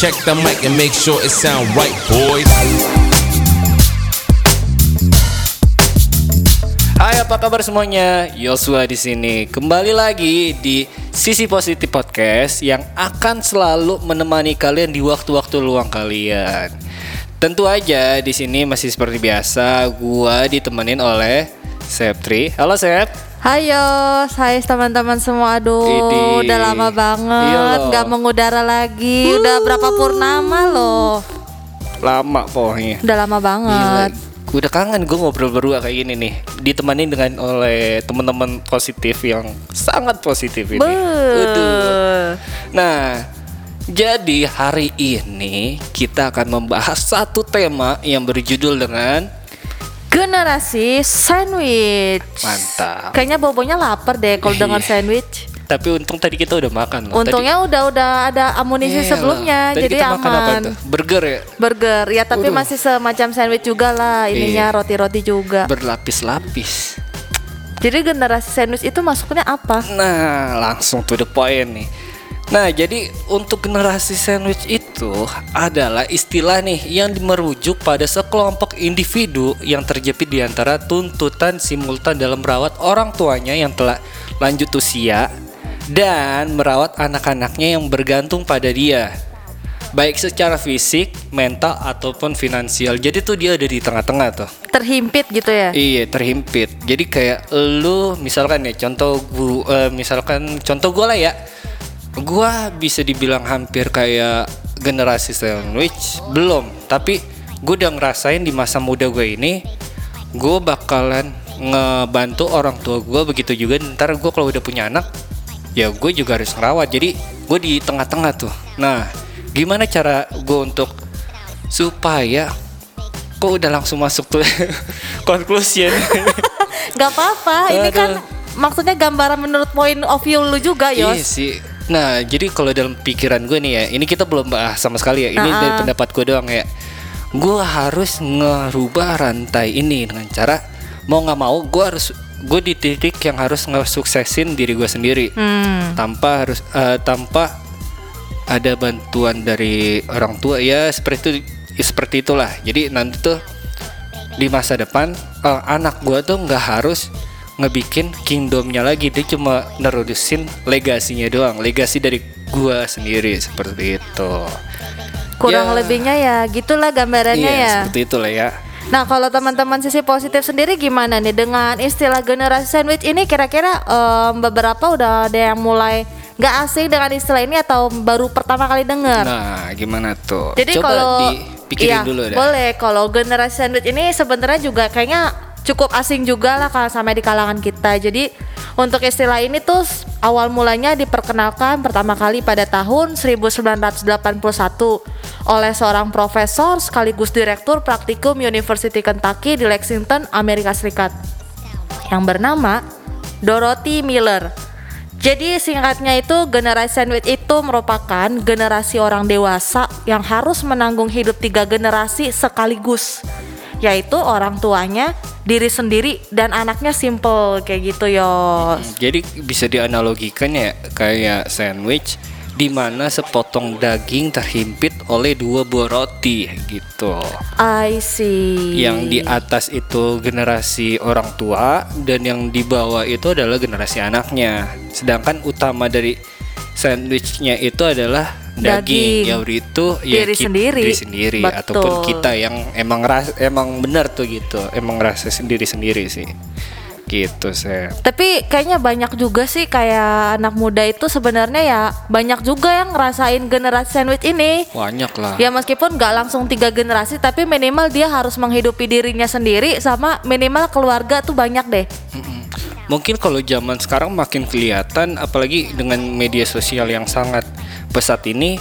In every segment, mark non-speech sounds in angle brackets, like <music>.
Check the mic and make sure it sound right, boys. Hai apa kabar semuanya? Yosua di sini. Kembali lagi di Sisi Positif Podcast yang akan selalu menemani kalian di waktu-waktu luang kalian. Tentu aja di sini masih seperti biasa, gua ditemenin oleh Septri. Halo Sep. Hayo, hai teman-teman semua. Aduh, Idi. udah lama Iya banget loh. nggak mengudara lagi. Udah berapa purnama loh? Lama pokoknya. Udah lama Gila. banget. Gue udah kangen gue ngobrol berdua kayak gini nih Ditemani dengan oleh teman-teman positif yang sangat positif ini. Beuh. Nah, jadi hari ini kita akan membahas satu tema yang berjudul dengan Generasi sandwich. Mantap. Kayaknya bobonya lapar deh kalau Iya. dengan sandwich. Tapi untung tadi kita udah makan loh. Untungnya udah udah ada Tadi, amunisi Iya sebelumnya. Tadi jadi kita makan apa aman. Burger ya? Burger, ya tapi Waduh. masih semacam sandwich juga lah. Ininya Iya. roti-roti juga. Berlapis-lapis. Jadi generasi sandwich itu masuknya apa? Nah, langsung to the point nih. Nah, jadi untuk generasi sandwich itu adalah istilah nih yang merujuk pada sekelompok individu yang terjepit di antara tuntutan simultan dalam merawat orang tuanya yang telah lanjut usia dan merawat anak-anaknya yang bergantung pada dia. Baik secara fisik, mental ataupun finansial. Jadi tuh dia ada di tengah-tengah tuh. Terhimpit gitu ya? Iya terhimpit. Jadi kayak lu misalkan ya contoh gua eh, misalkan contoh gua lah ya. Gua bisa dibilang hampir kayak generasi sandwich belum, tapi gue udah ngerasain di masa muda gue ini gue bakalan ngebantu orang tua gue begitu juga. Ntar gue kalau udah punya anak ya gue juga harus ngerawat. Jadi gue di tengah-tengah tuh. Nah gimana cara gue untuk supaya kok udah langsung masuk tuh <laughs> conclusion? Gak apa-apa, ini kan maksudnya gambaran menurut point of view lu juga, iya Yos. sih nah jadi kalau dalam pikiran gue nih ya ini kita belum bahas sama sekali ya. Ini Ah. dari pendapat gue doang ya. Gue harus ngerubah rantai ini dengan cara mau nggak mau gue harus gue di titik yang harus ngesuksesin diri gue sendiri. Hmm. tanpa harus eh, tanpa ada bantuan dari orang tua. Ya seperti itu ya seperti itulah. Jadi nanti tuh di masa depan eh, anak gua tuh nggak harus ngebikin kingdomnya lagi. Dia cuma nerusin legasinya doang. Legasi dari gua sendiri seperti itu. Kurang Ya. lebihnya ya gitulah gambarannya iya ya. seperti itulah ya. Nah, kalau teman-teman sisi positif sendiri gimana nih dengan istilah generasi sandwich ini? Kira-kira em, beberapa udah ada yang mulai nggak asing dengan istilah ini atau baru pertama kali dengar? nah gimana tuh? Jadi coba kalau dipikirin iya, dulu dah. Boleh, kalau generasi sandwich ini sebenarnya juga kayaknya cukup asing juga lah kalau sampai di kalangan kita. Jadi untuk istilah ini tuh awal mulanya diperkenalkan pertama kali pada tahun 1981 oleh seorang profesor sekaligus direktur praktikum University Kentucky di Lexington, Amerika Serikat yang bernama Dorothy Miller. Jadi singkatnya itu generasi sandwich itu merupakan generasi orang dewasa yang harus menanggung hidup tiga generasi sekaligus yaitu orang tuanya, diri sendiri dan anaknya simple kayak gitu yos. Jadi bisa dianalogikan ya kayak sandwich di mana sepotong daging terhimpit oleh dua buah roti gitu. I see. Yang di atas itu generasi orang tua dan yang di bawah itu adalah generasi anaknya. Sedangkan utama dari sandwichnya itu adalah daging. Daging. Ya itu ya Diri sendiri. diri sendiri Betul. ataupun kita yang emang ras emang benar tuh gitu. Emang rasa sendiri sendiri sih. Gitu saya. Tapi kayaknya banyak juga sih kayak anak muda itu sebenarnya ya banyak juga yang ngerasain generasi sandwich ini. Banyak lah. Ya meskipun nggak langsung tiga generasi tapi minimal dia harus menghidupi dirinya sendiri sama minimal keluarga tuh banyak deh. Mungkin kalau zaman sekarang makin kelihatan apalagi dengan media sosial yang sangat pesat ini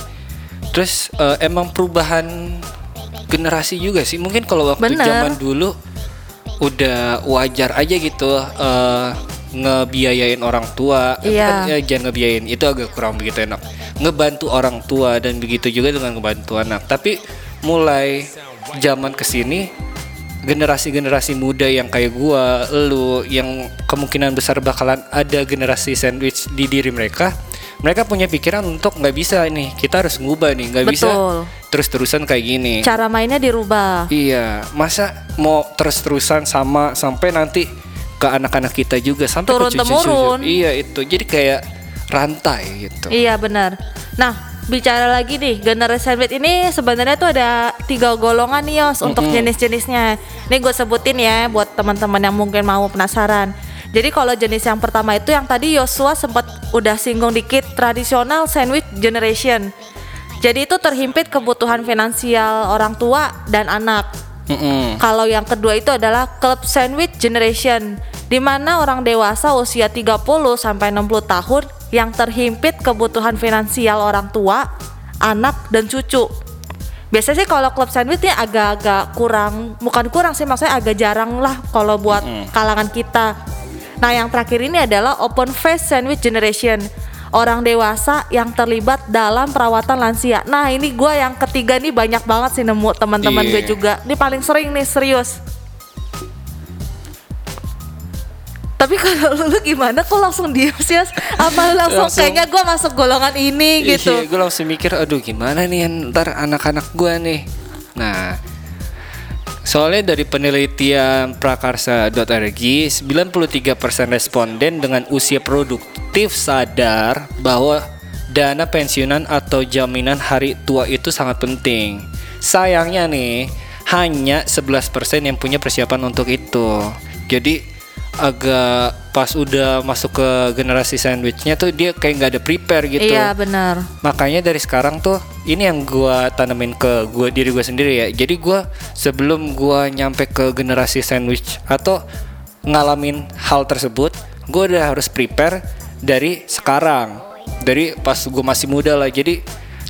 terus eh, emang perubahan generasi juga sih. Mungkin kalau waktu Bener. zaman dulu udah wajar aja gitu eh, ngebiayain orang tua. Iya. bukan, eh, jangan ngebiayain itu agak kurang begitu enak. Ngebantu orang tua dan begitu juga dengan ngebantu anak. Tapi mulai zaman ke sini generasi-generasi muda yang kayak gua, lu yang kemungkinan besar bakalan ada generasi sandwich di diri mereka, mereka punya pikiran untuk nggak bisa nih kita harus ngubah nih nggak bisa Betul. terus-terusan kayak gini Cara mainnya dirubah. iya masa mau terus-terusan sama sampai nanti ke anak-anak kita juga sampai Turun ke temurun. iya itu jadi kayak rantai gitu Iya benar. Nah bicara lagi nih generasi sandwich ini sebenarnya tuh ada tiga golongan nih Yos untuk jenis-jenisnya. Ini gue sebutin ya buat teman-teman yang mungkin mau penasaran. Jadi kalau jenis yang pertama itu yang tadi Yosua sempat udah singgung dikit tradisional sandwich generation. Jadi itu terhimpit kebutuhan finansial orang tua dan anak. Kalau yang kedua itu adalah club sandwich generation di mana orang dewasa usia 30 sampai 60 tahun yang terhimpit kebutuhan finansial orang tua, anak dan cucu. Biasanya sih kalau club sandwich ini agak-agak kurang, bukan kurang sih maksudnya agak jarang lah kalau buat kalangan kita. Nah, yang terakhir ini adalah open face sandwich generation. Orang dewasa yang terlibat dalam perawatan lansia. Nah, ini gua yang ketiga nih banyak banget sih nemu teman-teman Iya. gue juga. Ini paling sering nih serius. Tapi kalau lu, lu gimana kok langsung diem sih? Apa lu langsung, Langsung. kayaknya gua masuk golongan ini gitu. Iya, gue langsung mikir, aduh gimana nih ntar anak-anak gue nih. Nah, soalnya dari penelitian prakarsa.org, 93% responden dengan usia produktif sadar bahwa dana pensiunan atau jaminan hari tua itu sangat penting. Sayangnya nih, hanya 11% yang punya persiapan untuk itu. Jadi agak pas udah masuk ke generasi sandwichnya tuh dia kayak nggak ada prepare gitu. Iya benar. Makanya dari sekarang tuh ini yang gua tanemin ke gua diri gua sendiri ya. Jadi gua sebelum gua nyampe ke generasi sandwich atau ngalamin hal tersebut, gua udah harus prepare dari sekarang. Dari pas gua masih muda lah. Jadi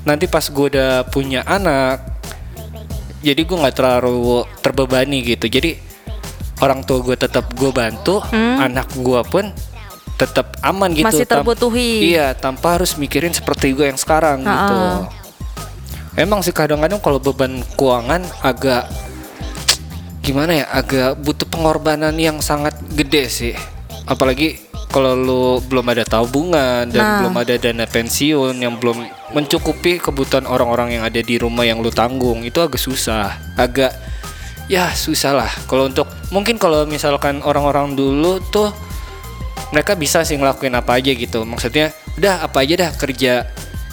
nanti pas gua udah punya anak, jadi gua nggak terlalu terbebani gitu. Jadi orang tua gue tetap gue bantu, anak gua pun tetap aman gitu. Masih Tam- terbutuhi. Iya, tanpa harus mikirin seperti gue yang sekarang gitu. Ha-ha. Emang sih kadang-kadang kalau beban keuangan agak gimana ya, agak butuh pengorbanan yang sangat gede sih. Apalagi kalau lu belum ada tabungan dan Nah. belum ada dana pensiun yang belum mencukupi kebutuhan orang-orang yang ada di rumah yang lu tanggung, itu agak susah. Agak ya susah lah. Kalau untuk mungkin kalau misalkan orang-orang dulu tuh mereka bisa sih ngelakuin apa aja gitu. Maksudnya udah apa aja dah kerja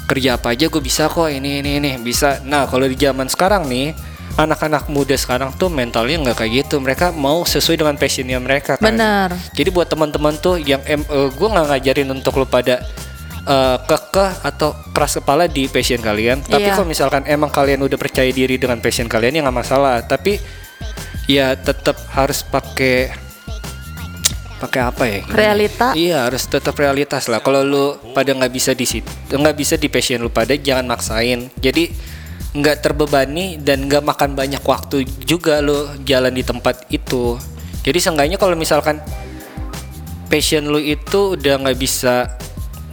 kerja apa aja gue bisa kok ini ini ini. Bisa. Nah kalau di zaman sekarang nih anak-anak muda sekarang tuh mentalnya nggak kayak gitu. Mereka mau sesuai dengan passionnya mereka kan. Benar. jadi buat teman-teman tuh yang em, eh, gue nggak ngajarin untuk lo pada eh, kekeh atau keras kepala di passion kalian. Tapi Iya. kalau misalkan emang kalian udah percaya diri dengan passion kalian ya nggak masalah. Tapi ya tetap harus pakai pakai apa ya? Gimana? Realita. iya harus tetap realitas lah. Kalau lu pada nggak bisa di situ nggak bisa di passion lu pada jangan maksain. Jadi nggak terbebani dan nggak makan banyak waktu juga lu jalan di tempat itu. Jadi seenggaknya kalau misalkan passion lu itu udah nggak bisa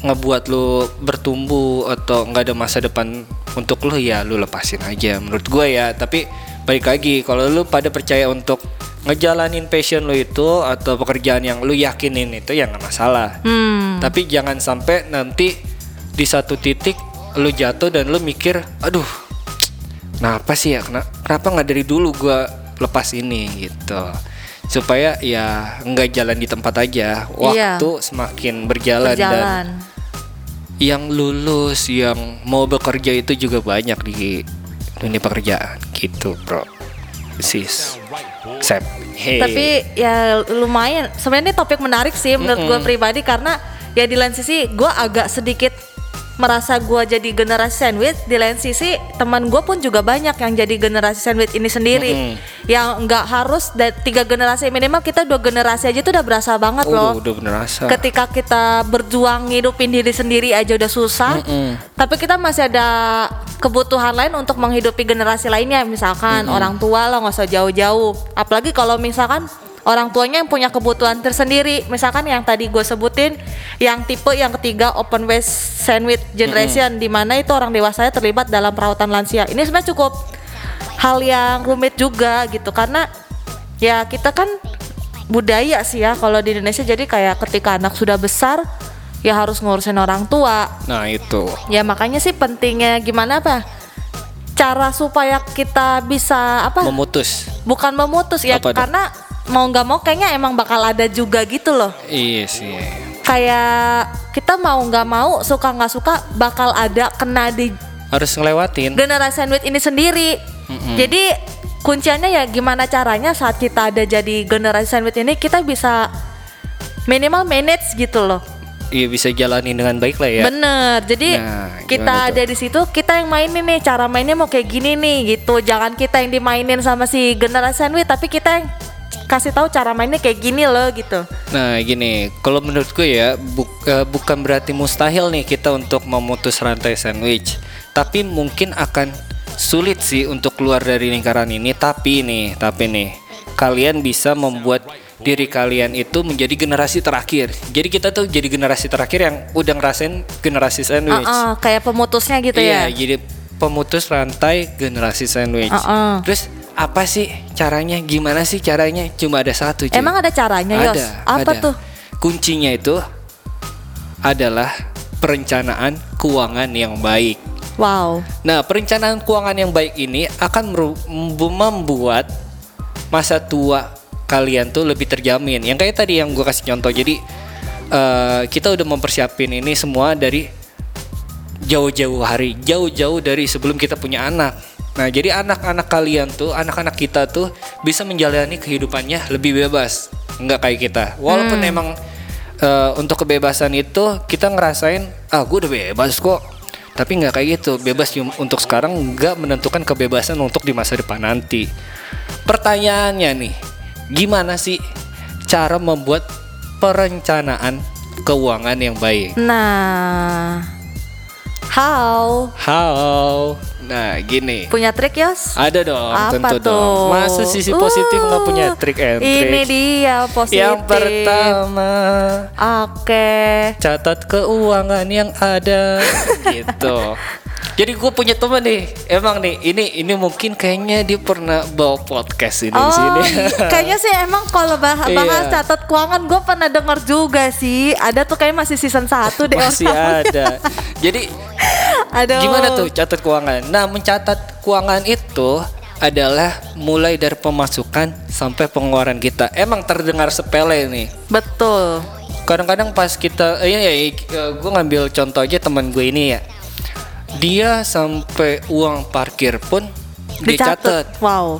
ngebuat lu bertumbuh atau nggak ada masa depan untuk lu ya lu lepasin aja menurut gue ya. Tapi balik lagi kalau lu pada percaya untuk ngejalanin passion lu itu atau pekerjaan yang lu yakinin itu ya nggak masalah. Hmm. tapi jangan sampai nanti di satu titik lu jatuh dan lu mikir aduh kenapa sih ya? Kena- kenapa nggak dari dulu gua lepas ini? Gitu. Supaya ya nggak jalan di tempat aja waktu semakin berjalan, dan Berjalan. yang lulus yang mau bekerja itu juga banyak di dunia pekerjaan gitu bro sis sep hey. Tapi ya lumayan. Sebenarnya ini topik menarik sih menurut gue pribadi karena ya di lain sisi gue agak sedikit merasa gue jadi generasi sandwich. Di lain sisi teman gue pun juga banyak yang jadi generasi sandwich ini sendiri. Mm-mm. Yang nggak harus tiga generasi minimal kita dua generasi aja tuh udah berasa banget udah loh. udah bener asa Ketika kita berjuang ngidupin diri sendiri aja udah susah, Mm-mm. tapi kita masih ada kebutuhan lain untuk menghidupi generasi lainnya, misalkan orang tua lo nggak usah jauh-jauh. Apalagi kalau misalkan orang tuanya yang punya kebutuhan tersendiri, misalkan yang tadi gue sebutin, yang tipe yang ketiga open waste sandwich generation, di mana itu orang dewasanya terlibat dalam perawatan lansia. Ini sebenarnya cukup hal yang rumit juga gitu, karena ya kita kan budaya sih ya kalau di Indonesia jadi kayak ketika anak sudah besar ya harus ngurusin orang tua. Nah itu. Ya makanya sih pentingnya gimana apa? Cara supaya kita bisa apa? Memutus. Bukan memutus ya Apa karena mau nggak mau kayaknya emang bakal ada juga gitu loh. Iya sih. Kayak kita mau nggak mau suka nggak suka bakal ada kena di Harus ngelewatin. generasi sandwich ini sendiri. Jadi kuncinya ya gimana caranya saat kita ada jadi generasi sandwich ini kita bisa minimal manage gitu loh. Iya bisa jalanin dengan baik lah ya. Bener. Jadi Nah, kita tuh? ada di situ, kita yang mainin nih cara mainnya mau kayak gini nih gitu. Jangan kita yang dimainin sama si generasi sandwich, tapi kita yang kasih tahu cara mainnya kayak gini loh gitu. Nah gini, kalau menurutku ya buk- eh, bukan berarti mustahil nih kita untuk memutus rantai sandwich, tapi mungkin akan sulit sih untuk keluar dari lingkaran ini. Tapi nih, tapi nih, kalian bisa membuat diri kalian itu menjadi generasi terakhir. Jadi kita tuh jadi generasi terakhir yang udah ngerasain generasi sandwich. Uh-uh, kayak pemutusnya gitu Iya, ya. jadi pemutus rantai generasi sandwich. Uh-uh. Terus apa sih caranya? Gimana sih caranya? Cuma ada satu. cuy. Emang ada caranya, Yos? Apa ada. tuh? Kuncinya itu adalah perencanaan keuangan yang baik. Wow. Nah, perencanaan keuangan yang baik ini akan membuat masa tua kalian tuh lebih terjamin. Yang kayak tadi yang gue kasih contoh. Jadi eh, kita udah mempersiapin ini semua dari jauh-jauh hari, jauh-jauh dari sebelum kita punya anak. Nah, jadi anak-anak kalian tuh, anak-anak kita tuh bisa menjalani kehidupannya lebih bebas, nggak kayak kita. Walaupun emang eh, untuk kebebasan itu kita ngerasain, ah gue udah bebas kok. Tapi nggak kayak gitu, bebas untuk sekarang nggak menentukan kebebasan untuk di masa depan nanti. Pertanyaannya nih, gimana sih cara membuat perencanaan keuangan yang baik? Nah, how? How? Nah, gini. Punya trik, Yos? Ada dong, Apa tentu tuh? dong. Masa sisi positif nggak Uh, punya trik and Ini trick? dia positif. Yang pertama, Oke. catat keuangan yang ada. <laughs> gitu. Jadi gue punya teman nih, emang nih, ini ini mungkin kayaknya dia pernah bawa podcast ini di Oh, sini. iya. <laughs> kayaknya sih emang kalau bah bahas Iya. catat keuangan gue pernah denger juga sih. Ada tuh kayak masih season 1 deh. Masih ada. Jadi <laughs> Aduh. Gimana tuh catat keuangan? Nah, mencatat keuangan itu adalah mulai dari pemasukan sampai pengeluaran kita. Emang terdengar sepele nih. Betul. Kadang-kadang pas kita, eh, ya, ya, gue ngambil contoh aja teman gue ini ya. Dia sampai uang parkir pun dicatat. Wow.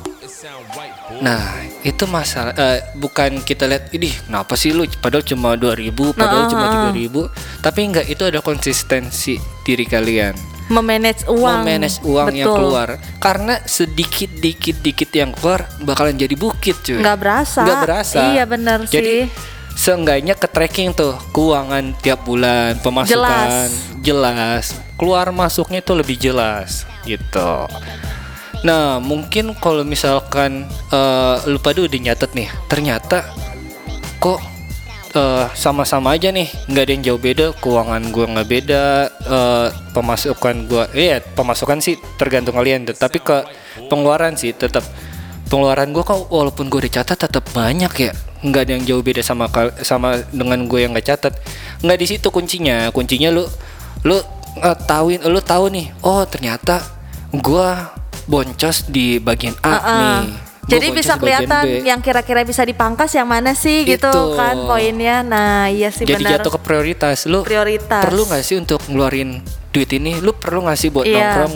Nah, itu masalah eh, bukan kita lihat ini kenapa sih lu padahal cuma 2000, padahal Nah, cuma ah. 3000, tapi enggak itu ada konsistensi diri kalian. Memanage uang. memanage uang yang Betul. keluar karena sedikit dikit dikit yang keluar bakalan jadi bukit cuy Nggak berasa. nggak berasa Iya, bener jadi sih. seenggaknya ke tracking tuh keuangan tiap bulan pemasukan jelas, keluar masuknya itu lebih jelas gitu. Nah mungkin kalau misalkan eh, lu pada udah nyatet nih ternyata kok eh, sama-sama aja nih nggak ada yang jauh beda keuangan gua nggak beda eh, pemasukan gua iya pemasukan sih tergantung kalian tapi ke pengeluaran sih tetap pengeluaran gua kok walaupun gua udah catat tetap banyak ya nggak ada yang jauh beda sama sama dengan gue yang nggak catat nggak di situ kuncinya kuncinya lu lu eh, tahuin lu tahu nih oh ternyata gua boncos di bagian A Uh-uh. nih Gua Jadi bisa kelihatan yang kira-kira bisa dipangkas yang mana sih gitu Itu. kan poinnya. Nah, iya sih jadi benar. jatuh ke prioritas lu Prioritas. perlu nggak sih untuk ngeluarin duit ini lu perlu nggak sih buat Iya. nongkrong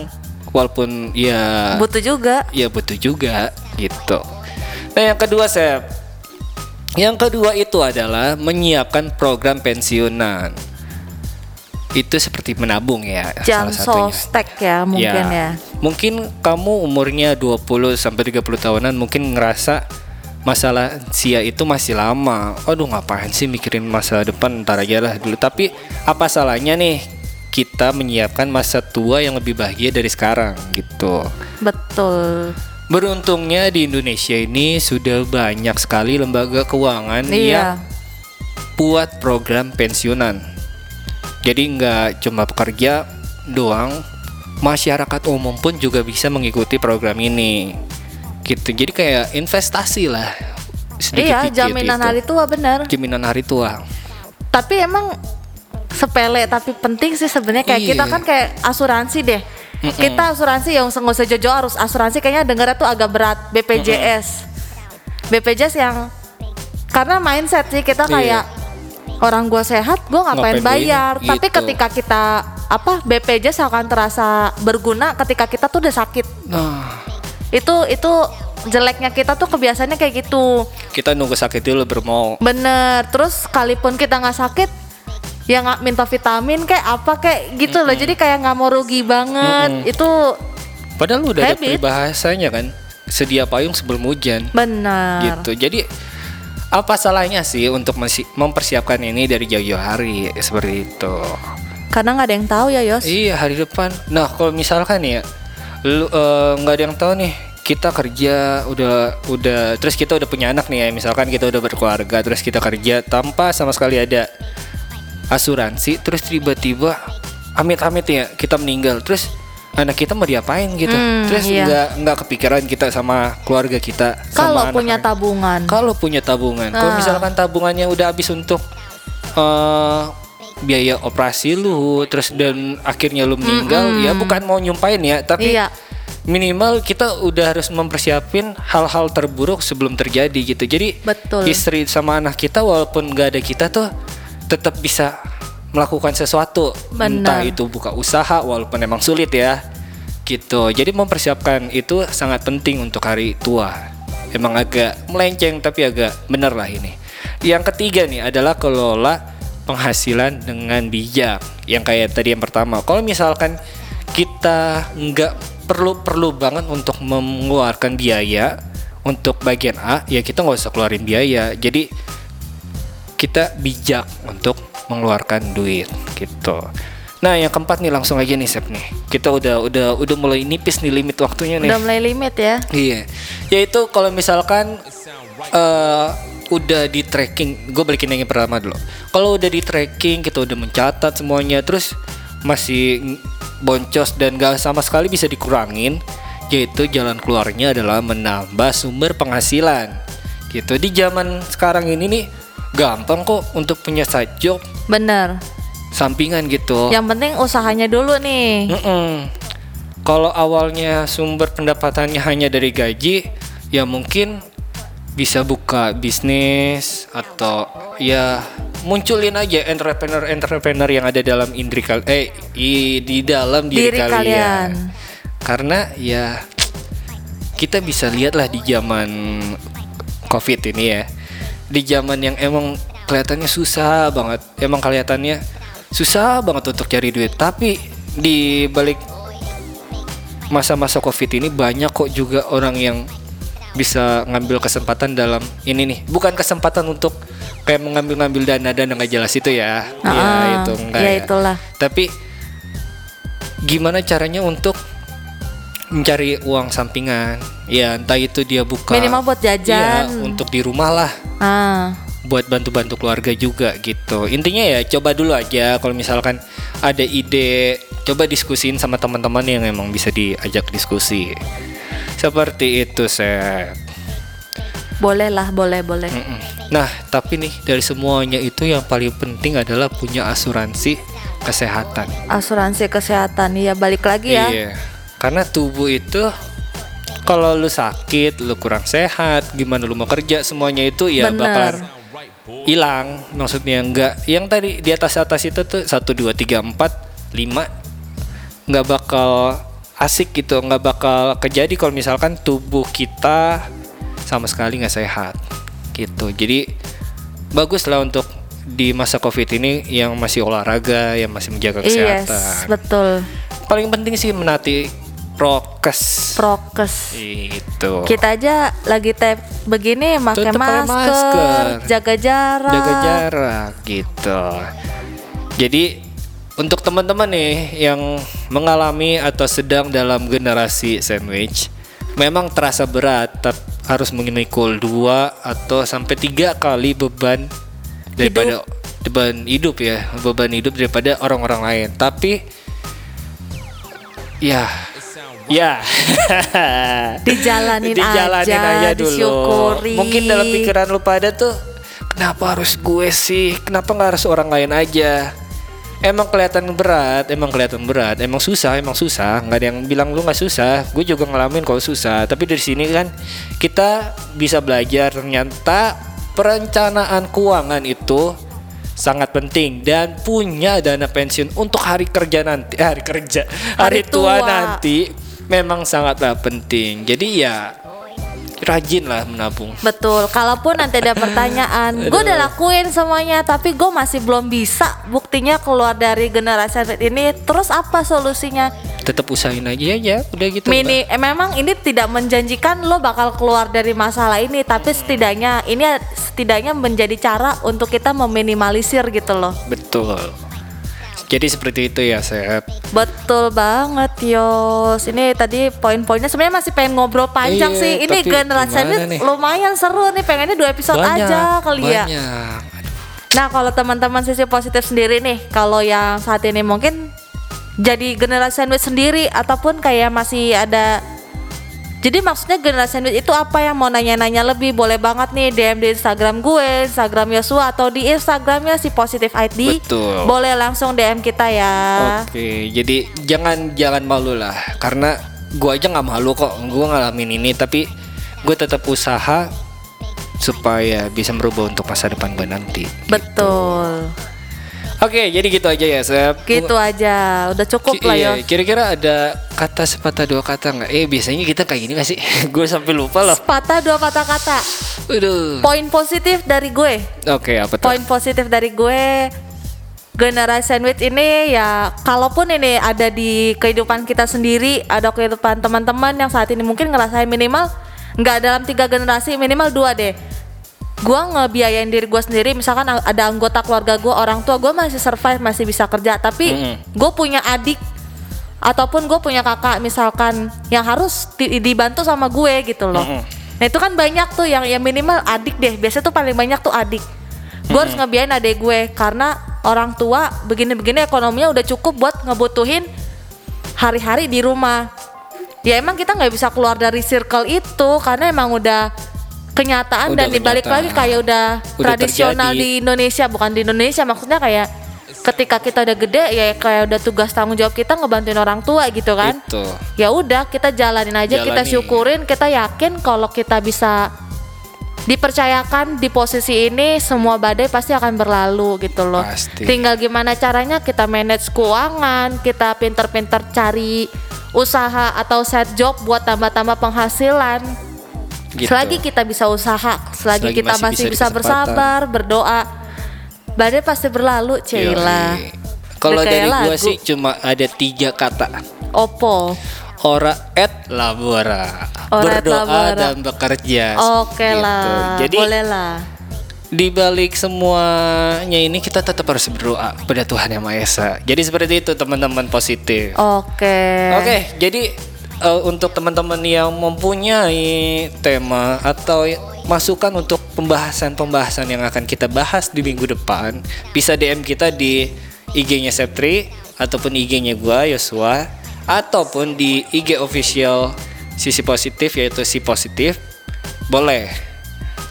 walaupun ya Butuh juga. ya butuh juga gitu nah yang kedua Sep yang kedua itu adalah menyiapkan program pensiunan itu seperti menabung ya Jangan salah satunya sostek ya mungkin ya. Mungkin kamu umurnya 20 sampai 30 tahunan mungkin ngerasa masalah sia itu masih lama. Aduh ngapain sih mikirin masa depan ntar aja lah dulu. Tapi apa salahnya nih kita menyiapkan masa tua yang lebih bahagia dari sekarang gitu. Betul. Beruntungnya di Indonesia ini sudah banyak sekali lembaga keuangan yang Iya. buat program pensiunan. Jadi nggak cuma pekerja doang, masyarakat umum pun juga bisa mengikuti program ini. Gitu. Jadi kayak investasi lah. sedikit Iya, dikit jaminan gitu. hari tua bener. Jaminan hari tua. Tapi emang sepele tapi penting sih sebenarnya kayak Iya. kita kan kayak asuransi deh. Kita asuransi yang nggak usah jojo harus asuransi kayaknya dengarnya tuh agak berat BPJS. BPJS yang karena mindset sih kita Iya. Orang gua sehat gua ngapain Ngapain bayar begini? tapi Gitu. ketika kita apa BPJS akan terasa berguna ketika kita tuh udah sakit Nah, itu itu jeleknya kita tuh kebiasaannya kayak gitu kita nunggu sakit dulu bermau. bener terus sekalipun kita nggak sakit ya nggak minta vitamin kayak apa kayak gitu loh jadi kayak nggak mau rugi banget itu Padahal udah ada Habit. peribahasanya kan, sedia payung sebelum hujan. benar gitu. Jadi apa salahnya sih untuk mempersiapkan ini dari jauh-jauh hari seperti itu? karena nggak ada yang tahu ya Yos Iya hari depan. Nah kalau misalkan ya, lu eh, nggak ada yang tahu nih kita kerja udah udah terus kita udah punya anak nih ya misalkan kita udah berkeluarga terus kita kerja tanpa sama sekali ada asuransi terus tiba-tiba amit-amit ya kita meninggal terus anak kita mau diapain gitu Hmm, terus iya. nggak nggak kepikiran kita sama keluarga kita kalau sama punya anak-anak. tabungan Kalau punya tabungan, kalau Ah. misalkan tabungannya udah habis untuk eh, biaya operasi lu, terus dan akhirnya lu meninggal, ya bukan mau nyumpain ya, tapi Iya. minimal kita udah harus mempersiapin hal-hal terburuk sebelum terjadi gitu. Jadi Betul. istri sama anak kita walaupun nggak ada kita tuh tetap bisa melakukan sesuatu, entah Benar. itu buka usaha walaupun emang sulit ya, gitu. Jadi mempersiapkan itu sangat penting untuk hari tua. Emang agak melenceng tapi agak bener lah ini. Yang ketiga nih adalah kelola penghasilan dengan bijak. Yang kayak tadi yang pertama, kalau misalkan kita nggak perlu perlu banget untuk mengeluarkan biaya untuk bagian A, ya kita nggak usah keluarin biaya. Jadi kita bijak untuk mengeluarkan duit gitu. Nah, yang keempat nih langsung aja nih Sep nih. Kita udah udah udah mulai nipis nih limit waktunya nih. udah mulai limit ya Iya. Yaitu kalau misalkan eh udah di tracking, gue balikin yang pertama dulu. Kalau udah di tracking, kita udah mencatat semuanya, terus masih boncos dan gak sama sekali bisa dikurangin, yaitu jalan keluarnya adalah menambah sumber penghasilan. Gitu di zaman sekarang ini nih gampang kok untuk punya side job bener sampingan gitu. yang penting usahanya dulu nih Mm-mm. Kalau awalnya sumber pendapatannya hanya dari gaji, ya mungkin bisa buka bisnis atau ya munculin aja entrepreneur-entrepreneur yang ada dalam indri kal eh i- di dalam diri, Diri kalian. kalian. Karena ya kita bisa lihat lah di zaman covid ini ya, di zaman yang emang kelihatannya susah banget, emang kelihatannya susah banget untuk cari duit, tapi di balik masa-masa covid ini banyak kok juga orang yang bisa ngambil kesempatan dalam ini nih. Bukan kesempatan untuk kayak mengambil-ngambil dana dana nggak jelas itu ya. Ya Ah, itu enggak ya ya. itulah. tapi gimana caranya untuk mencari uang sampingan? Ya entah itu dia buka Minimal buat jajan. Iya, untuk di rumah lah ah buat bantu-bantu keluarga juga gitu. Intinya ya coba dulu aja kalau misalkan ada ide, coba diskusiin sama teman-teman yang emang bisa diajak diskusi. Seperti itu, Seth. boleh lah boleh boleh Mm-mm. Nah, tapi nih dari semuanya itu yang paling penting adalah punya asuransi kesehatan. asuransi kesehatan ya balik lagi ya Iya. Karena tubuh itu kalau lu sakit, lu kurang sehat, gimana lu mau kerja semuanya itu ya Bener. bakalan hilang. Maksudnya enggak yang tadi di atas atas itu tuh 1 2 3 4 5 nggak bakal asik gitu, nggak bakal kejadi kalau misalkan tubuh kita sama sekali nggak sehat gitu. Jadi bagus lah untuk di masa covid ini yang masih olahraga, yang masih menjaga yes kesehatan betul paling penting sih menati prokes. Prokes. Itu. Kita aja lagi tap begini pakai masker, masker. jaga jarak. Jaga jarak gitu. Jadi untuk teman-teman nih yang mengalami atau sedang dalam generasi sandwich memang terasa berat harus memikul dua atau sampai tiga kali beban daripada beban hidup ya beban hidup daripada orang-orang lain. Tapi ya ya <laughs> Dijalanin Dijalanin aja, dulu disyukuri. mungkin dalam pikiran lu pada tuh kenapa harus gue sih kenapa nggak harus orang lain aja emang kelihatan berat, emang kelihatan berat, emang susah, emang susah. Nggak ada yang bilang lu nggak susah. Gue juga ngalamin kalau susah. Tapi dari sini kan kita bisa belajar ternyata perencanaan keuangan itu sangat penting dan punya dana pensiun untuk hari kerja nanti, eh, hari kerja, hari, Hari tua tua. nanti memang sangatlah penting. Jadi ya rajin lah menabung. Betul. Kalaupun nanti ada pertanyaan, <laughs> gue udah lakuin semuanya, tapi gue masih belum bisa. Buktinya keluar dari generasi ini. Terus apa solusinya? Tetap usahain aja ya, udah gitu. Mini, eh, memang ini tidak menjanjikan lo bakal keluar dari masalah ini, tapi setidaknya ini setidaknya menjadi cara untuk kita meminimalisir gitu loh. Betul. Jadi seperti itu ya, Sep. Betul banget Yos. Ini tadi poin-poinnya sebenarnya masih pengen ngobrol panjang Iya, sih. Ini generasi nih? lumayan seru nih. Pengennya dua episode banyak, aja kali ya. banyak. Nah, kalau teman-teman sisi positif sendiri nih, kalau yang saat ini mungkin jadi generasi sandwich sendiri ataupun kayak masih ada jadi maksudnya generasi sandwich itu apa yang mau nanya-nanya lebih boleh banget nih DM di Instagram gue, Instagram Yosua atau di Instagramnya si positif ID. Betul. Boleh langsung DM kita ya. Oke, jadi jangan jangan malu lah, karena gua aja nggak malu kok, gua ngalamin ini, tapi gue tetap usaha supaya bisa merubah untuk masa depan gue nanti. Betul. Oke, jadi gitu aja ya, Sep. Gitu aja. Udah cukup Ki- lah iya, ya. Kira-kira ada kata sepatah dua kata nggak? Eh, biasanya kita kayak gini gak sih? <laughs> gue sampai lupa loh. Sepatah dua patah kata. Aduh. Poin positif dari gue. Oke, apa tuh? Poin positif dari gue generasi sandwich ini ya kalaupun ini ada di kehidupan kita sendiri ada kehidupan teman-teman yang saat ini mungkin ngerasain minimal nggak dalam tiga generasi minimal dua deh gua ngebiayain diri gue sendiri misalkan ada anggota keluarga gue orang tua gue masih survive masih bisa kerja. Tapi Mm-mm. gue punya adik ataupun gue punya kakak misalkan yang harus di- dibantu sama gue gitu loh. Mm-mm. nah itu kan banyak tuh yang ya minimal adik deh. Biasanya tuh paling banyak tuh adik. Gue harus ngebiayain adik gue karena orang tua begini-begini ekonominya udah cukup buat ngebutuhin hari-hari di rumah. Ya emang kita nggak bisa keluar dari circle itu karena emang udah kenyataan Udah dan dibalik kenyataan. lagi kayak udah, Udah tradisional terjadi. di Indonesia bukan di Indonesia maksudnya kayak ketika kita udah gede ya kayak udah tugas tanggung jawab kita ngebantuin orang tua gitu kan Itu. ya udah kita jalanin aja kita Jalani. syukurin kita yakin kalau kita bisa dipercayakan di posisi ini semua badai pasti akan berlalu gitu loh Pasti. tinggal gimana caranya kita manage keuangan kita pinter-pinter cari usaha atau set job buat tambah-tambah penghasilan Gitu. selagi kita bisa usaha selagi, Selagi kita masih masih, bisa bisa, bersabar berdoa badai pasti berlalu Cila. Kalau dari gua lagu. sih cuma ada tiga kata. Oppo Ora et labora. Ora et Berdoa labora. dan bekerja. Oke Gitu. lah, Jadi boleh lah. di balik semuanya ini kita tetap harus berdoa kepada Tuhan Yang Maha Esa. Jadi seperti itu teman-teman positif. Oke. Oke, jadi eh, untuk teman-teman yang mempunyai tema atau masukan untuk pembahasan-pembahasan yang akan kita bahas di minggu depan, bisa DM kita di IG-nya Septri ataupun IG-nya gua Yosua ataupun di IG official sisi positif yaitu si positif. Boleh.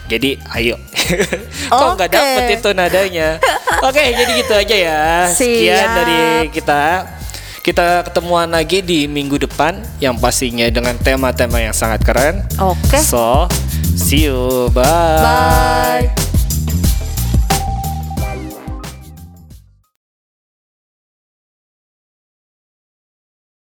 Jadi ayo. <laughs> Kok nggak dapet itu nadanya? Oke, jadi gitu aja ya. Sekian Siap. dari kita. Kita ketemuan lagi di minggu depan yang pastinya dengan tema-tema yang sangat keren. Oke. So, see you. Bye. Bye.